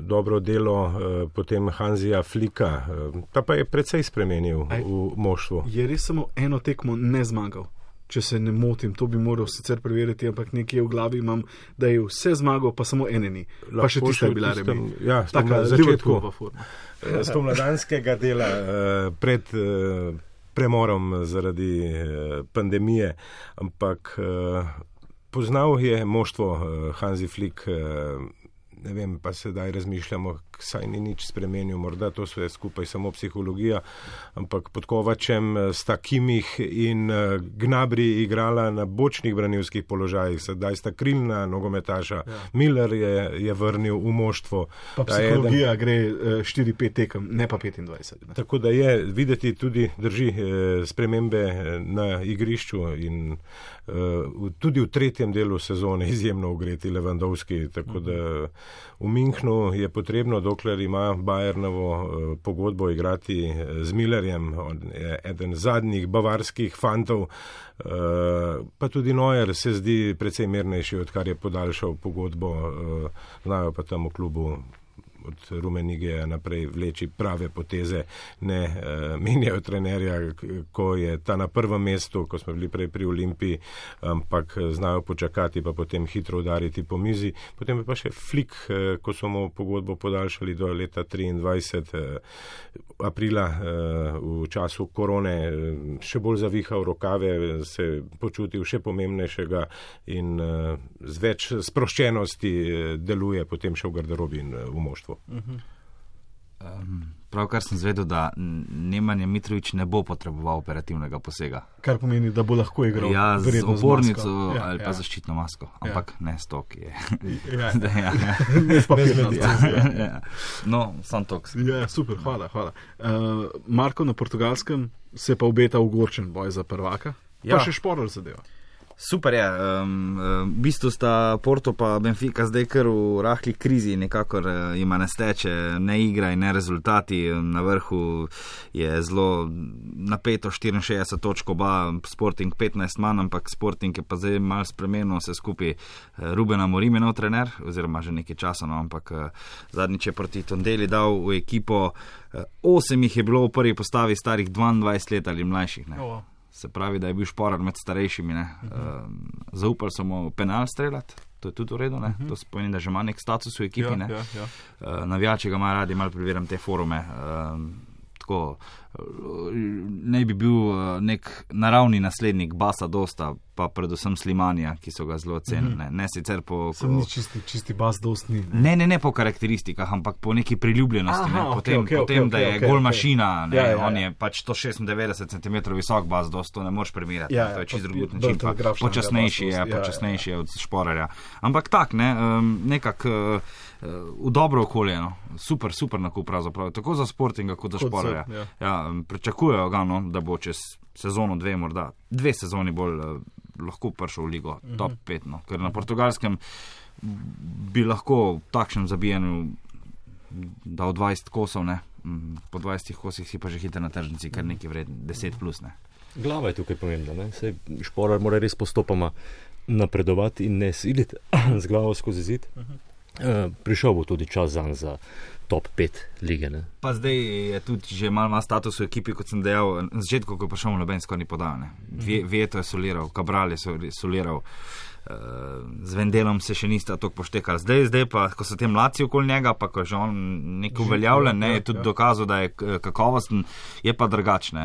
Speaker 3: dobro delo, eh, potem Hanzija Flika, eh, ta pa je precej spremenil Aj, v moštvu.
Speaker 2: Je res samo eno tekmo ne zmagal. če se ne motim, to bi moral sicer preveriti, ampak nekje v glavi imam, da je vse zmagal, pa samo ene ni. Pa še tista je bila remi.
Speaker 3: Ja,
Speaker 2: Taka
Speaker 3: na začetku eh, spomladanskega dela eh, pred eh, premorom zaradi eh, pandemije, ampak eh, poznal je moštvo eh, Hansi Flick. Eh, Ne vem, pa sedaj razmišljamo, saj ni nič spremenil, morda to sve skupaj samo psihologija, ampak pod Kovačem eh, sta Kimih in eh, Gnabri igrala na bočnih branilskih položajih, sedaj sta krilna nogometaša. Ja. Miller je, je vrnil v moštvo.
Speaker 2: Pa
Speaker 3: Ta eden-
Speaker 2: psihologija gre eh, 4-5 tekem, ne pa 25. Ne.
Speaker 3: Tako da je videti tudi drži eh, spremembe eh, na igrišču in eh, tudi v tretjem delu sezone izjemno ugreti Levandovski. Tako da v Minhnu je potrebno, dokler ima Bajernovo eh, pogodbo igrati eh, z Millerjem, eden zadnjih bavarskih fantov, eh, pa tudi Neuer se zdi precej mirnejši, odkar je podaljšal pogodbo, znajo pa tam v klubu od Rumenigeja naprej vleči prave poteze, ne uh, menjajo trenerja, ko je ta na prvem mestu, ko smo bili prej pri Olimpiji, ampak eh, znajo počakati, pa potem hitro udariti po mizi. Potem je pa še Flik, uh, ko smo mu pogodbo podaljšali do leta 23. Uh, aprila uh, v času korone uh, še bolj zavihal rokave, se počutil še pomembnejšega in uh, z več sproščenosti deluje potem še v garderobi in uh, v moštvu.
Speaker 6: Um, Pravkar sem zvedel, da Nemanja Mitrovič ne bo potreboval operativnega posega.
Speaker 2: Kar pomeni, da bo lahko igral.
Speaker 6: Ja, z opornico ja, ali pa ja. zaščitno masko, ampak ja. ne s to, ki je.
Speaker 2: Ja.
Speaker 6: Da, ja, ja.
Speaker 2: Ne s papirnato.
Speaker 6: ja, ja. No, sam toks.
Speaker 2: Ja, super, hvala. hvala. Uh, Marko na portugalskem se pa obeta ugorčen boj za prvaka. Ja.
Speaker 6: Ja.
Speaker 2: Pa še šporov zadeva.
Speaker 6: Super je. Um, v bistvu sta Porto pa Benfica zdaj kar v rahli krizi, nekako uh, ima ne steče, ne igra in ne rezultati. Na vrhu je zelo napeto, 64 točk, oba Sporting 15 manj, ampak Sporting je pa zdaj mal spremenil vse skupaj. Uh, Rubena Morim je nov trener, oziroma že nekaj časa, no, ampak uh, zadnjič je proti Tondeli dal v ekipo. Osem jih je bilo v prvi postavi starih 22 let ali mlajših. Ne.
Speaker 2: Oh,
Speaker 6: Se pravi, da je bil šporar med starejšimi. Uh -huh. uh, zaupali so mu penal streljati, to je tudi v redu, uh -huh. to pomeni, da že ima nek status v ekipi.
Speaker 2: Ja,
Speaker 6: ne.
Speaker 2: ja, ja.
Speaker 6: Uh, navijači ga imajo radi, malo preverjam te forume. Uh, tako, ne bi bil uh, nek naravni naslednik Basa Dosta, pa predvsem Slimanija, ki so ga zelo cenili. Ne, ne sicer po.
Speaker 2: Sem ni čisti, čisti bas, dost ni.
Speaker 6: Ne, ne, ne po karakteristikah, ampak po neki priljubljenosti.
Speaker 2: Aha,
Speaker 6: ne,
Speaker 2: okej,
Speaker 6: potem,
Speaker 2: okej,
Speaker 6: potem
Speaker 2: okej,
Speaker 6: da je
Speaker 2: okej,
Speaker 6: gol
Speaker 2: okej.
Speaker 6: mašina, ne,
Speaker 2: Ja, ja,
Speaker 6: on
Speaker 2: ja.
Speaker 6: je pač 196 cm visok, bas, dost, to ne moreš primerjati.
Speaker 2: Ja,
Speaker 6: ne, to je
Speaker 2: ja,
Speaker 6: čist
Speaker 2: pa-
Speaker 6: drug
Speaker 2: bolj
Speaker 6: način. pa
Speaker 2: telegrafšnega
Speaker 6: Počasnejši
Speaker 2: Bas
Speaker 6: je,
Speaker 2: ja, ja,
Speaker 6: počasnejši je od šporarja. Ampak tak, ne, um, nekako uh, v dobro okolje, no. super, super nakup pravzaprav, tako za sportinga kot za šporarja.
Speaker 2: ja.
Speaker 6: Ja, um, pričakujejo ga, no, da bo čez sezono dve, morda dve sezoni bolj uh, lahko prišel v ligo,
Speaker 2: Mhm.
Speaker 6: top 5. No. Ker na portugalskem bi lahko v takšnem zabijanju dal 20 kosov, ne. Mm, po 20 kosih si pa že hiter na tržnici, kar nekaj vreden, 10 plus. Ne.
Speaker 5: Glava je tukaj pomembna. ne. Saj Šporar mora res postopoma napredovati in ne siliti z glavo skozi zid. Uh, prišel bo tudi čas zanj za top 5 lige. Ne?
Speaker 6: Pa zdaj je tudi že malo ima status v ekipi, kot sem dejal. Na začetku, ko je prišel Loben, skoraj ni podal. Vieto je soliral, Kabral je sol- soliral. Uh, z Vendelom se še nista tako poštekali. Zdaj, zdaj pa, ko so ti mladci okoli njega, pa ko je že on nek uveljavljen, ne, je tudi
Speaker 2: ja.
Speaker 6: dokazal, da je k- kakovosten, je pa drugačne.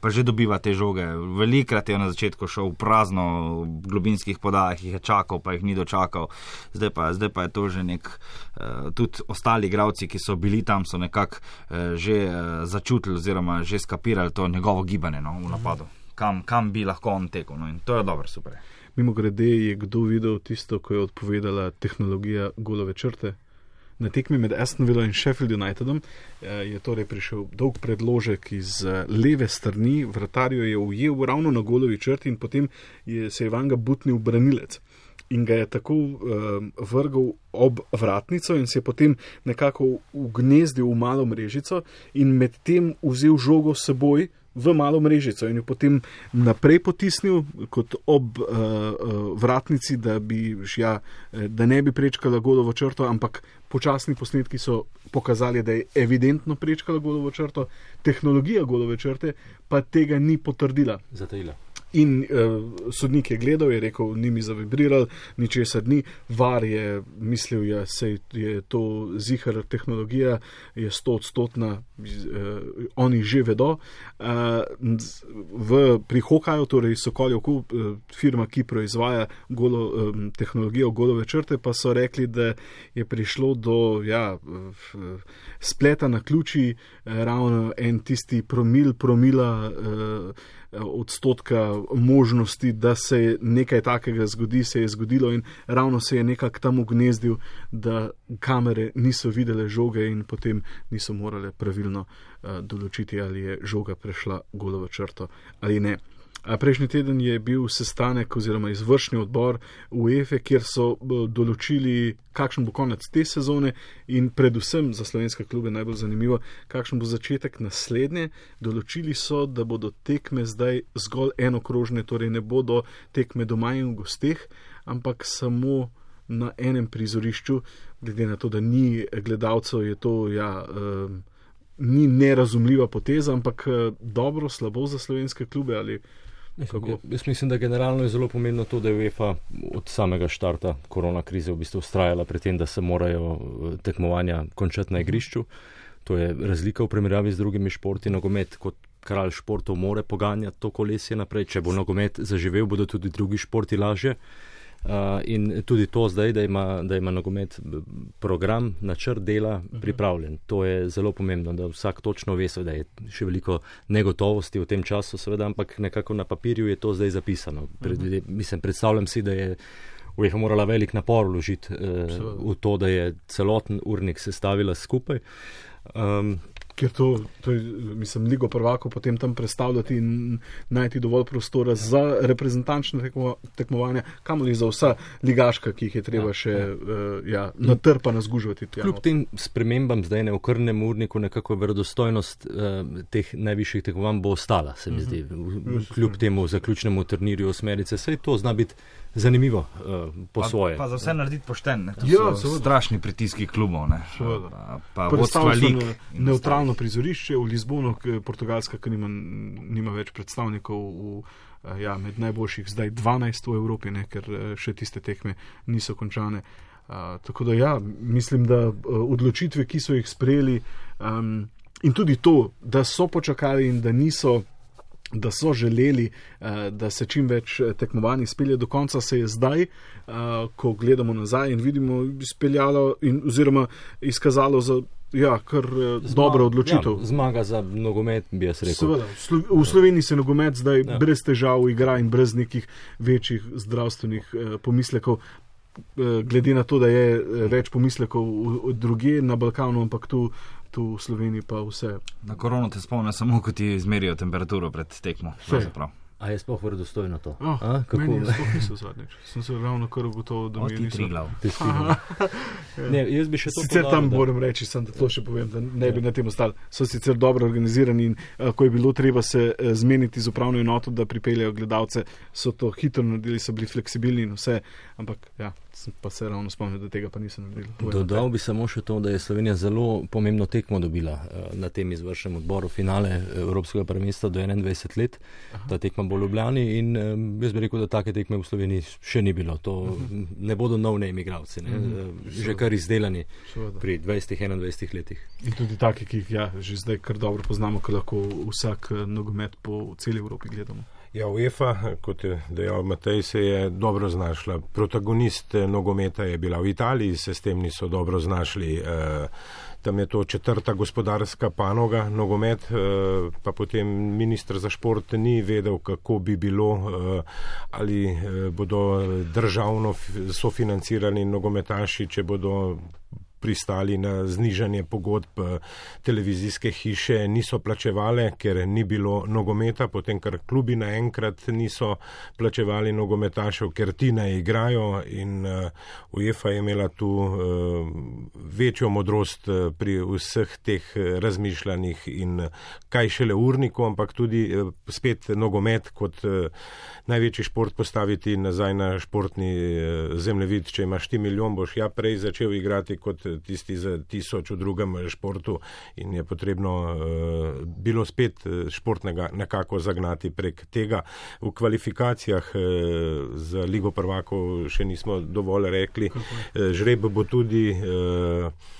Speaker 6: Pa že dobiva te žoge. Velikrat je na začetku šel v prazno v globinskih podajah, jih je čakal, pa jih ni dočakal. Zdaj pa, zdaj pa je to že nek, uh, tudi ostali igravci, ki so bili tam, so nekako že začutili oziroma že skapirali to njegovo gibanje no, v napadu. Kam, kam bi lahko on tekel. No, in to je dobro, super.
Speaker 2: Mimo grede je kdo videl tisto, ko je odpovedala tehnologija golove črte. Na tekmi med Aston Villa in Sheffield Unitedom eh, je torej prišel dolg predložek iz eh, leve strani, vratarjo je ujel ravno na golovi črti in potem je, se je vanga butnil branilec. In ga je tako uh, vrgel ob vratnico, in se je potem nekako ugnezdil v malo mrežico, in medtem vzel žogo s seboj v malo mrežico in jo potem naprej potisnil kot ob uh, uh, vratnici, da, bi, ja, eh, da ne bi prečkala golovo črto, ampak počasni posnetki so pokazali, da je evidentno prečkala golovo črto, tehnologija golove črte pa tega ni potrdila.
Speaker 5: Zatajila.
Speaker 2: In uh, sodnik je gledal, je rekel, ni mi zavibriral, ničesar ni. Var je mislil, da ja, je to zihar tehnologija, je sto odstotna, uh, oni že vedo. Uh, v, pri Hokaju, torej Sokoljoku, uh, firma, ki proizvaja golo, um, tehnologijo golove črte, pa so rekli, da je prišlo do ja, spleta na ključi, ravno en tisti promil, promila. Uh, odstotka možnosti, da se nekaj takega zgodi, se je zgodilo in ravno se je nekako tam ugnezdil, da kamere niso videle žoge in potem niso morale pravilno uh, določiti, ali je žoga prešla golovo črto ali ne. Prejšnji teden je bil sestanek oziroma izvršni odbor UEFA, kjer so določili, kakšen bo konec te sezone in predvsem za slovenske klube najbolj zanimivo, kakšen bo začetek naslednje. Določili so, da bodo tekme zdaj zgolj enokrožne, torej ne bodo tekme doma in v gosteh, ampak samo na enem prizorišču, glede na to, da ni gledalcev, je to ja. Um, Ni nerazumljiva poteza, ampak dobro, slabo za slovenske klube ali
Speaker 5: Kako? Jaz mislim, da generalno je zelo pomembno to, da je UEFA od samega štarta korona krize v bistvu ustrajala pri tem, da se morajo eh, tekmovanja končati na igrišču. To je razlika v primerjavi z drugimi športi. Nogomet kot kralj športov more poganjati to kolesje naprej. Če bo nogomet zaživel, bodo tudi drugi športi lažje. Uh, in tudi to zdaj, da ima, da ima nogomet program, načrt dela mhm. pripravljen. To je zelo pomembno, da vsak točno ve, da je še veliko negotovosti v tem času, seveda, ampak nekako na papirju je to zdaj zapisano. Pred, mhm. mislim, predstavljam si, da je UEFA morala velik napor vložiti uh, v to, da je celoten urnik sestavila skupaj. Um,
Speaker 2: ker to, to je, mislim, ligo prvako potem tam predstavljati in najti dovolj prostora za reprezentančne tekmo, tekmovanja, kamoli za vsa ligaška, ki jih je treba ja, še ja. Uh, ja, natrpano zgužvati.
Speaker 5: Kljub tem spremembam zdaj ne okrnem urniku, nekako verodostojnost uh, teh najvišjih tekmovanj bo ostala, se mi zdi. Kljub temu zaključnemu turnirju osmerice, sej to zna biti zanimivo uh, po
Speaker 6: pa,
Speaker 5: svoje.
Speaker 6: Pa za vse narediti poštene. Ja, so strašni pritiski klubov. Ne,
Speaker 2: pa, pa vodstva lig. Neutralno prizorišče v Lizbonu, Portugalska, ki nima, nima več predstavnikov v, uh, ja, med najboljših, zdaj 12 v Evropi, ne, ker uh, še tiste tekme niso končane. Uh, tako da ja, mislim, da uh, odločitve, ki so jih sprejeli um, in tudi to, da so počakali in da niso da so želeli, eh, da se čim več eh, tekmovanj izpelje do konca, se je zdaj, eh, ko gledamo nazaj in vidimo, izpeljalo in oziroma izkazalo za. Ja, kar Zma, dobro odločitev.
Speaker 5: Ja, zmaga za nogomet, bi jaz rekel.
Speaker 2: Seveda, v Sloveniji se nogomet zdaj ja. brez težav igra in brez nekih večjih zdravstvenih eh, pomislekov. Glede na to, da je več pomislekov druge na Balkanu, ampak tu tu v Sloveniji pa vse.
Speaker 6: Na korono te spomnim samo, ko ti izmerijo temperaturo pred tekmo.
Speaker 5: A je sploh verodostojno to?
Speaker 2: Oh, A, kako je to zadnjič? Sem se ravno kar ugotovil, da mi je
Speaker 6: tri glav.
Speaker 5: ne, jaz bi še to.
Speaker 2: Sicer tam da... moram reči, sem, da to še povem, da ne bi ja. na tem ostali. So sicer dobro organizirani in uh, ko je bilo treba se uh, zmeniti z upravno enoto, da pripeljajo gledalce, so to hitro naredili, so bili fleksibilni in vse. Ampak ja, pa se ravno spomnim, da tega pa nisem naredil.
Speaker 5: Dodal bi samo še to, da je Slovenija zelo pomembno tekmo dobila uh, na tem izvršnem odboru finale Evropskega prvenstva do 21 let. Aha. Ta tekma bo v Ljubljani in jaz bi rekel, da take tekme v Sloveniji še ni bilo. To uh -huh. ne bodo novne imigravci, uh -huh. že kar izdelani Šoda. pri 20-21 letih.
Speaker 2: In tudi take, ki jih ja, že zdaj kar dobro poznamo, ker lahko vsak nogomet po celi Evropi gledamo.
Speaker 3: Ja, UEFA, kot je dejal Matej, se je dobro znašla. Protagonist eh, nogometa je bila v Italiji, se s tem niso dobro znašli. Eh, tam je to četrta gospodarska panoga, nogomet, eh, pa potem ministr za šport ni vedel, kako bi bilo, ali bodo državno sofinancirani nogometaši, če bodo pristali na znižanje pogodb eh, televizijske hiše, niso plačevale, ker ni bilo nogometa, potem ker klubi naenkrat niso plačevali nogometašev, ker ti ne igrajo in uh, UEFA je imela tu uh, večjo modrost pri vseh teh razmišljanjih in kaj šele urniku, ampak tudi spet nogomet kot največji šport postaviti nazaj na športni zemljevid. Če imaš ti milijon, boš ja prej začel igrati kot tisti za tisoč v drugem športu in je potrebno uh, bilo spet športnega nekako zagnati prek tega. V kvalifikacijah uh, za Ligo prvakov še nismo dovolj rekli. Žreb bo tudi. Uh,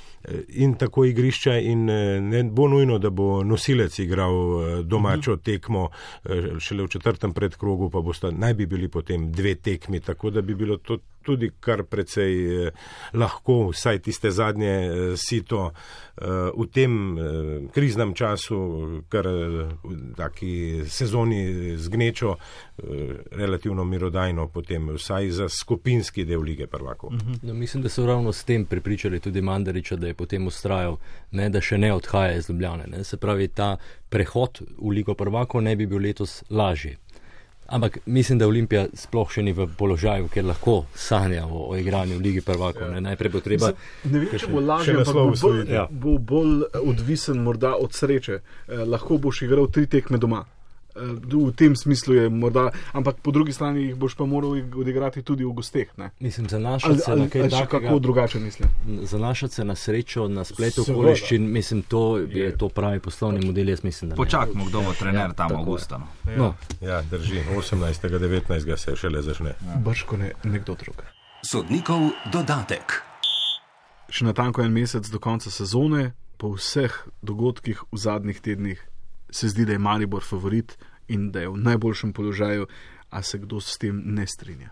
Speaker 3: in tako igrišča, in eh, ne bo nujno, da bo nosilec igral eh, domačo mhm. tekmo, eh, šele v četrtem predkrogu pa bosta naj bi bili potem dve tekmi, tako da bi bilo to tudi kar precej eh, lahko, vsaj tiste zadnje eh, sito eh, v tem kriznem času, kar v taki sezoni z gnečo, relativno mirodajno potem, vsaj za skupinski del lige prvakov.
Speaker 5: Mhm. No, mislim, da so ravno s tem pripričali tudi Mandariča, da je potem ustrajal, ne, da še ne odhaja iz Ljubljane. Ne. Se pravi, ta prehod v ligo prvakov ne bi bil letos lažji. Ampak mislim, da Olimpija sploh še ni v položaju, ker lahko sanja o, o igranju v Ligi prvakov. Ja. Najprej bo treba.
Speaker 2: Ne vem, če bo lažje, ampak bo bolj, ja. bo bolj odvisen morda od sreče. Eh, lahko boš igral tri tekme doma. Eh, v tem smislu je morda, ampak po drugi strani jih boš pa moral odigrati tudi v gosteh. Ne?
Speaker 5: Mislim, zanašati se na kaj
Speaker 2: takega. Kako drugače mislim?
Speaker 5: Zanašati se na srečo, na spletu okoliščin, mislim, to je, je to pravi poslovni model. Mislim,
Speaker 6: Počakajmo, kdo bo trener ja, tam avgusta. No.
Speaker 3: Ja. No. ja, drži, 18. 19. se šele začne.
Speaker 2: Ja. Brško ne, nekdo drug.
Speaker 1: Sodnikov dodatek.
Speaker 2: Še na tanko en mesec do konca sezone, po vseh dogodkih v zadnjih tednih, se zdi, da je Maribor favorit in da je v najboljšem položaju, a se kdo s tem ne strinja.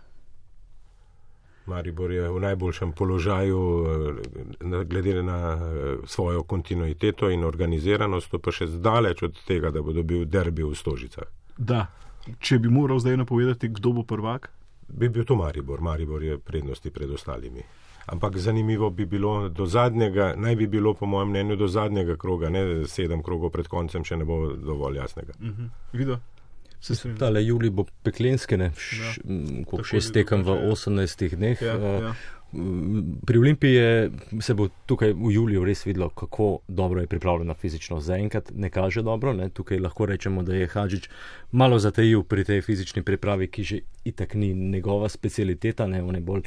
Speaker 3: Maribor je v najboljšem položaju, eh, glede na eh, svojo kontinuiteto in organiziranost, pa še zdaleč od tega, da bo dobil derbi v Stožicah.
Speaker 2: Da, če bi moral zdaj napovedati, kdo bo prvak,
Speaker 3: bi bil to Maribor. Maribor je prednosti pred ostalimi ampak zanimivo bi bilo do zadnjega, naj bi bilo po mojem mnenju do zadnjega kroga, ne sedem krogov pred koncem, če ne bo dovolj jasnega.
Speaker 2: Uh -huh. Videl?
Speaker 5: Tale Juli bo peklenske, ne, š, ja. šest tekem v 18 dneh. Ja, ja. Pri Olimpiji je, se bo tukaj v juliju res videlo, kako dobro je pripravljena fizično. Zaenkrat ne kaže dobro, ne. tukaj lahko rečemo, da je Hadžič malo zatajil pri tej fizični pripravi, ki že itak ni njegova specialiteta, ne, on je bolj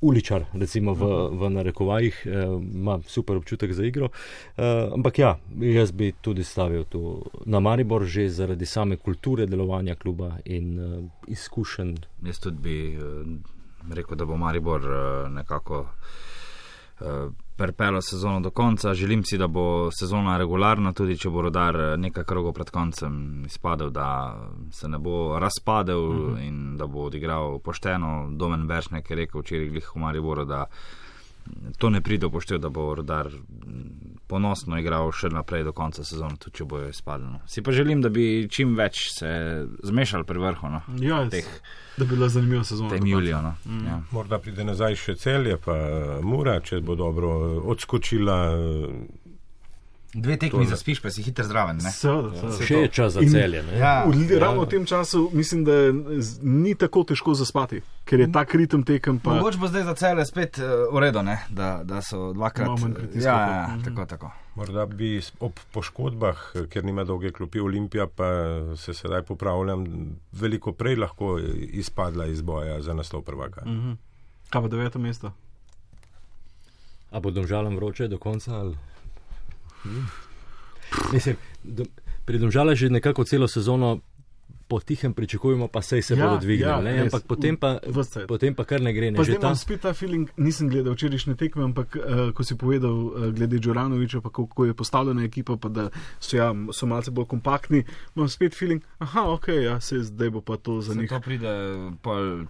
Speaker 5: uličar, recimo v, v narekovajih, eh, ima super občutek za igro. Eh, ampak ja, jaz bi tudi stavil tu na Maribor, že zaradi same kulture delovanja kluba in uh, izkušenj.
Speaker 6: Jaz tudi bi uh, rekel, da bo Maribor uh, nekako. Prepelo sezono do konca. Želim si, da bo sezona regularna, tudi če bo rodar eh, nekaj krogov pred koncem izpadel, da se ne bo razpadel mhm. -huh. in da bo odigral pošteno. Domen Beršnek je rekel včeraj glih v Mariboru, da to ne pride upoštev, da bo rodar ponosno igral še naprej do konca sezone, tudi če bojo izpadli. No. Si pa želim, da bi čim več se zmešali pri vrhu. No,
Speaker 2: ja, teh, da bi bila zanimiva sezona.
Speaker 6: Tem julijo. No.
Speaker 3: Mm. Ja. Morda pride nazaj še celje, pa mura, če bo dobro odskočila.
Speaker 6: Dve tekmi za spiš, pa si hiter zraven.
Speaker 5: Še je čas za celje.
Speaker 2: Ja, v, ravno v tem času mislim, da ni tako težko zaspati, ker je ta ritem tekem. Pa...
Speaker 6: Mogoče bo zdaj za celje spet uh, v redu, da, da so dvakrat
Speaker 2: pritiskali. Ja,
Speaker 6: ja, mhm. tako, tako.
Speaker 3: Morda bi ob poškodbah, ker nima dolge klopi Olimpija, pa se sedaj popravljam, veliko prej lahko izpadla iz boja za naslov prvaka.
Speaker 2: Mhm. Kaj pa deveto mesto?
Speaker 5: A bo domžalam vroče do konca? Ali? Mislim, do, pri Domžalah že nekako celo sezono potihem pričakujemo, pa sej se ja, bodo dvignili. Ja, ampak potem pa, potem pa kar ne gre. Ne,
Speaker 2: pa zdaj ta... imam spet ta feeling, nisem gledal včerajšnje tekme, ampak uh, ko si povedal uh, glede Džoranoviča, pa kako je postavljena ekipa, pa da so, ja, so malce bolj kompaktni, imam spet feeling, aha, ok, ja, se zdaj bo pa to za njih.
Speaker 6: To pride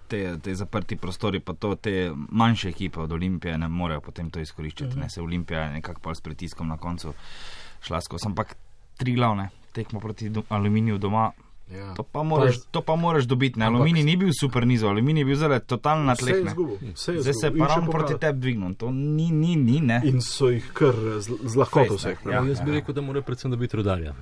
Speaker 6: te, te zaprti prostori, pa to te manjše ekipe od Olimpije ne morejo potem to izkoriščati. Uh -huh. Ne se Olimpija nekako pa s pritiskom na koncu šla skozi. Ampak tri glavne tekmo proti aluminiju doma. Ja. To, pa moraš, to pa moraš dobiti. Aluminij ni bil super nizo, aluminij je bil zelo totalno na tleh. Zdaj se je pa ravno proti tebi dvignil. To ni, ni, ni. Ne.
Speaker 2: In so jih kar z, z lahkoto vse.
Speaker 5: Ja, jaz bi rekel, da mora predvsem dobiti rodarja.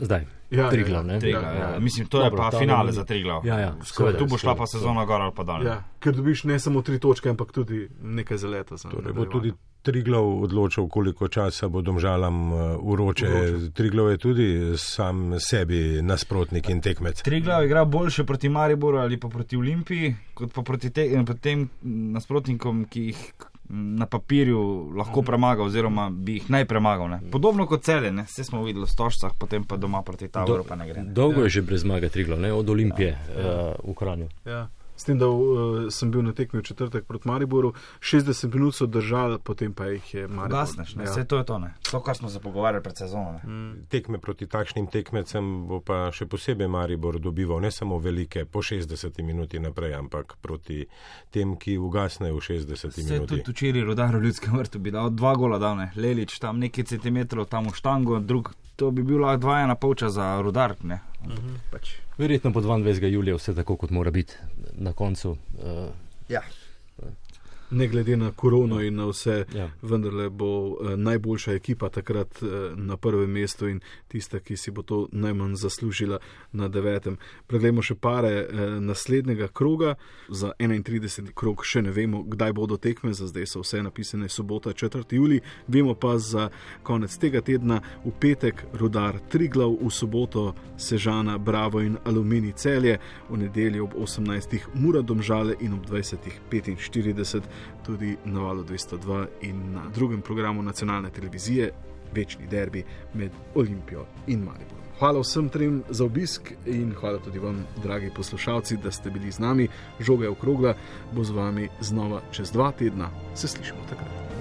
Speaker 5: Zdaj, ja, tri glavne.
Speaker 6: Ja, ja, ja, ja. Mislim, to Dobro, je pa finale za tri glavne.
Speaker 5: Ja, ja,
Speaker 6: tu bo šla pa sezona gor ali pa dol.
Speaker 2: Ja, ker dobiš ne samo tri točke, ampak tudi nekaj za leta.
Speaker 3: Torej, bo tudi Triglav odločil, koliko časa bo domžalam uroče. Uh, Triglav je tudi sam sebi nasprotnik in tekmec.
Speaker 6: Triglav igra boljše proti Mariboru ali pa proti Olimpiji, kot pa proti te, tem nasprotnikom, ki jih na papirju lahko premagal, oziroma bi jih naj premagal. Ne. Podobno kot celje, ne. vse smo videli v Stožcah, potem pa doma proti Taboru, pa ne gre. Ne.
Speaker 5: Dolgo je že brez zmage Triglav, ne? od Olimpije uh, v Kranju.
Speaker 2: Ja. S tem, da uh, sem bil na tekmi v četrtek proti Mariboru, 60 minut so držali, potem pa jih je Maribor.
Speaker 6: Gasneš, ne, vse to je to, ne. To, kar smo se pogovarjali pred sezono. Ne.
Speaker 3: Tekme proti takšnim tekmecem bo pa še posebej Maribor dobival ne samo velike po 60 minuti naprej, ampak proti tem, ki ugasnejo v 60
Speaker 6: Vse
Speaker 3: minuti.
Speaker 6: tudi včeraj rodar v ljudskem vrtu bi dal dva gola dal, ne. Lelič tam nekaj centimetrov, tam v štango, drug, to bi bil lahko dva ena polča za rodar, ne. Pač.
Speaker 5: Verjetno po 22. julija vse tako, kot mora biti na koncu. Uh,
Speaker 6: Ja.
Speaker 2: Ne glede na korono in na vse,
Speaker 5: Ja.
Speaker 2: vendarle bo eh, najboljša ekipa takrat eh, na prvem mestu in tista, ki si bo to najmanj zaslužila na devetem. Preglejmo še pare eh, naslednjega kroga. Za 31. krog še ne vemo, kdaj bodo tekme, za zdaj so vse napisane sobota 4. juli, vemo pa za konec tega tedna v petek Rudar Triglav, v soboto Sežana, Bravo in Alumini celje, v nedeljo ob 18. Mura Domžale in ob 20.45 tudi na valu 202 in na drugem programu nacionalne televizije Večni derbi med Olimpijo in Mariborom. Hvala vsem trem za obisk in hvala tudi vam, dragi poslušalci, da ste bili z nami. Žoga je okrogla, bo z vami znova čez dva tedna. Se slišimo takrat.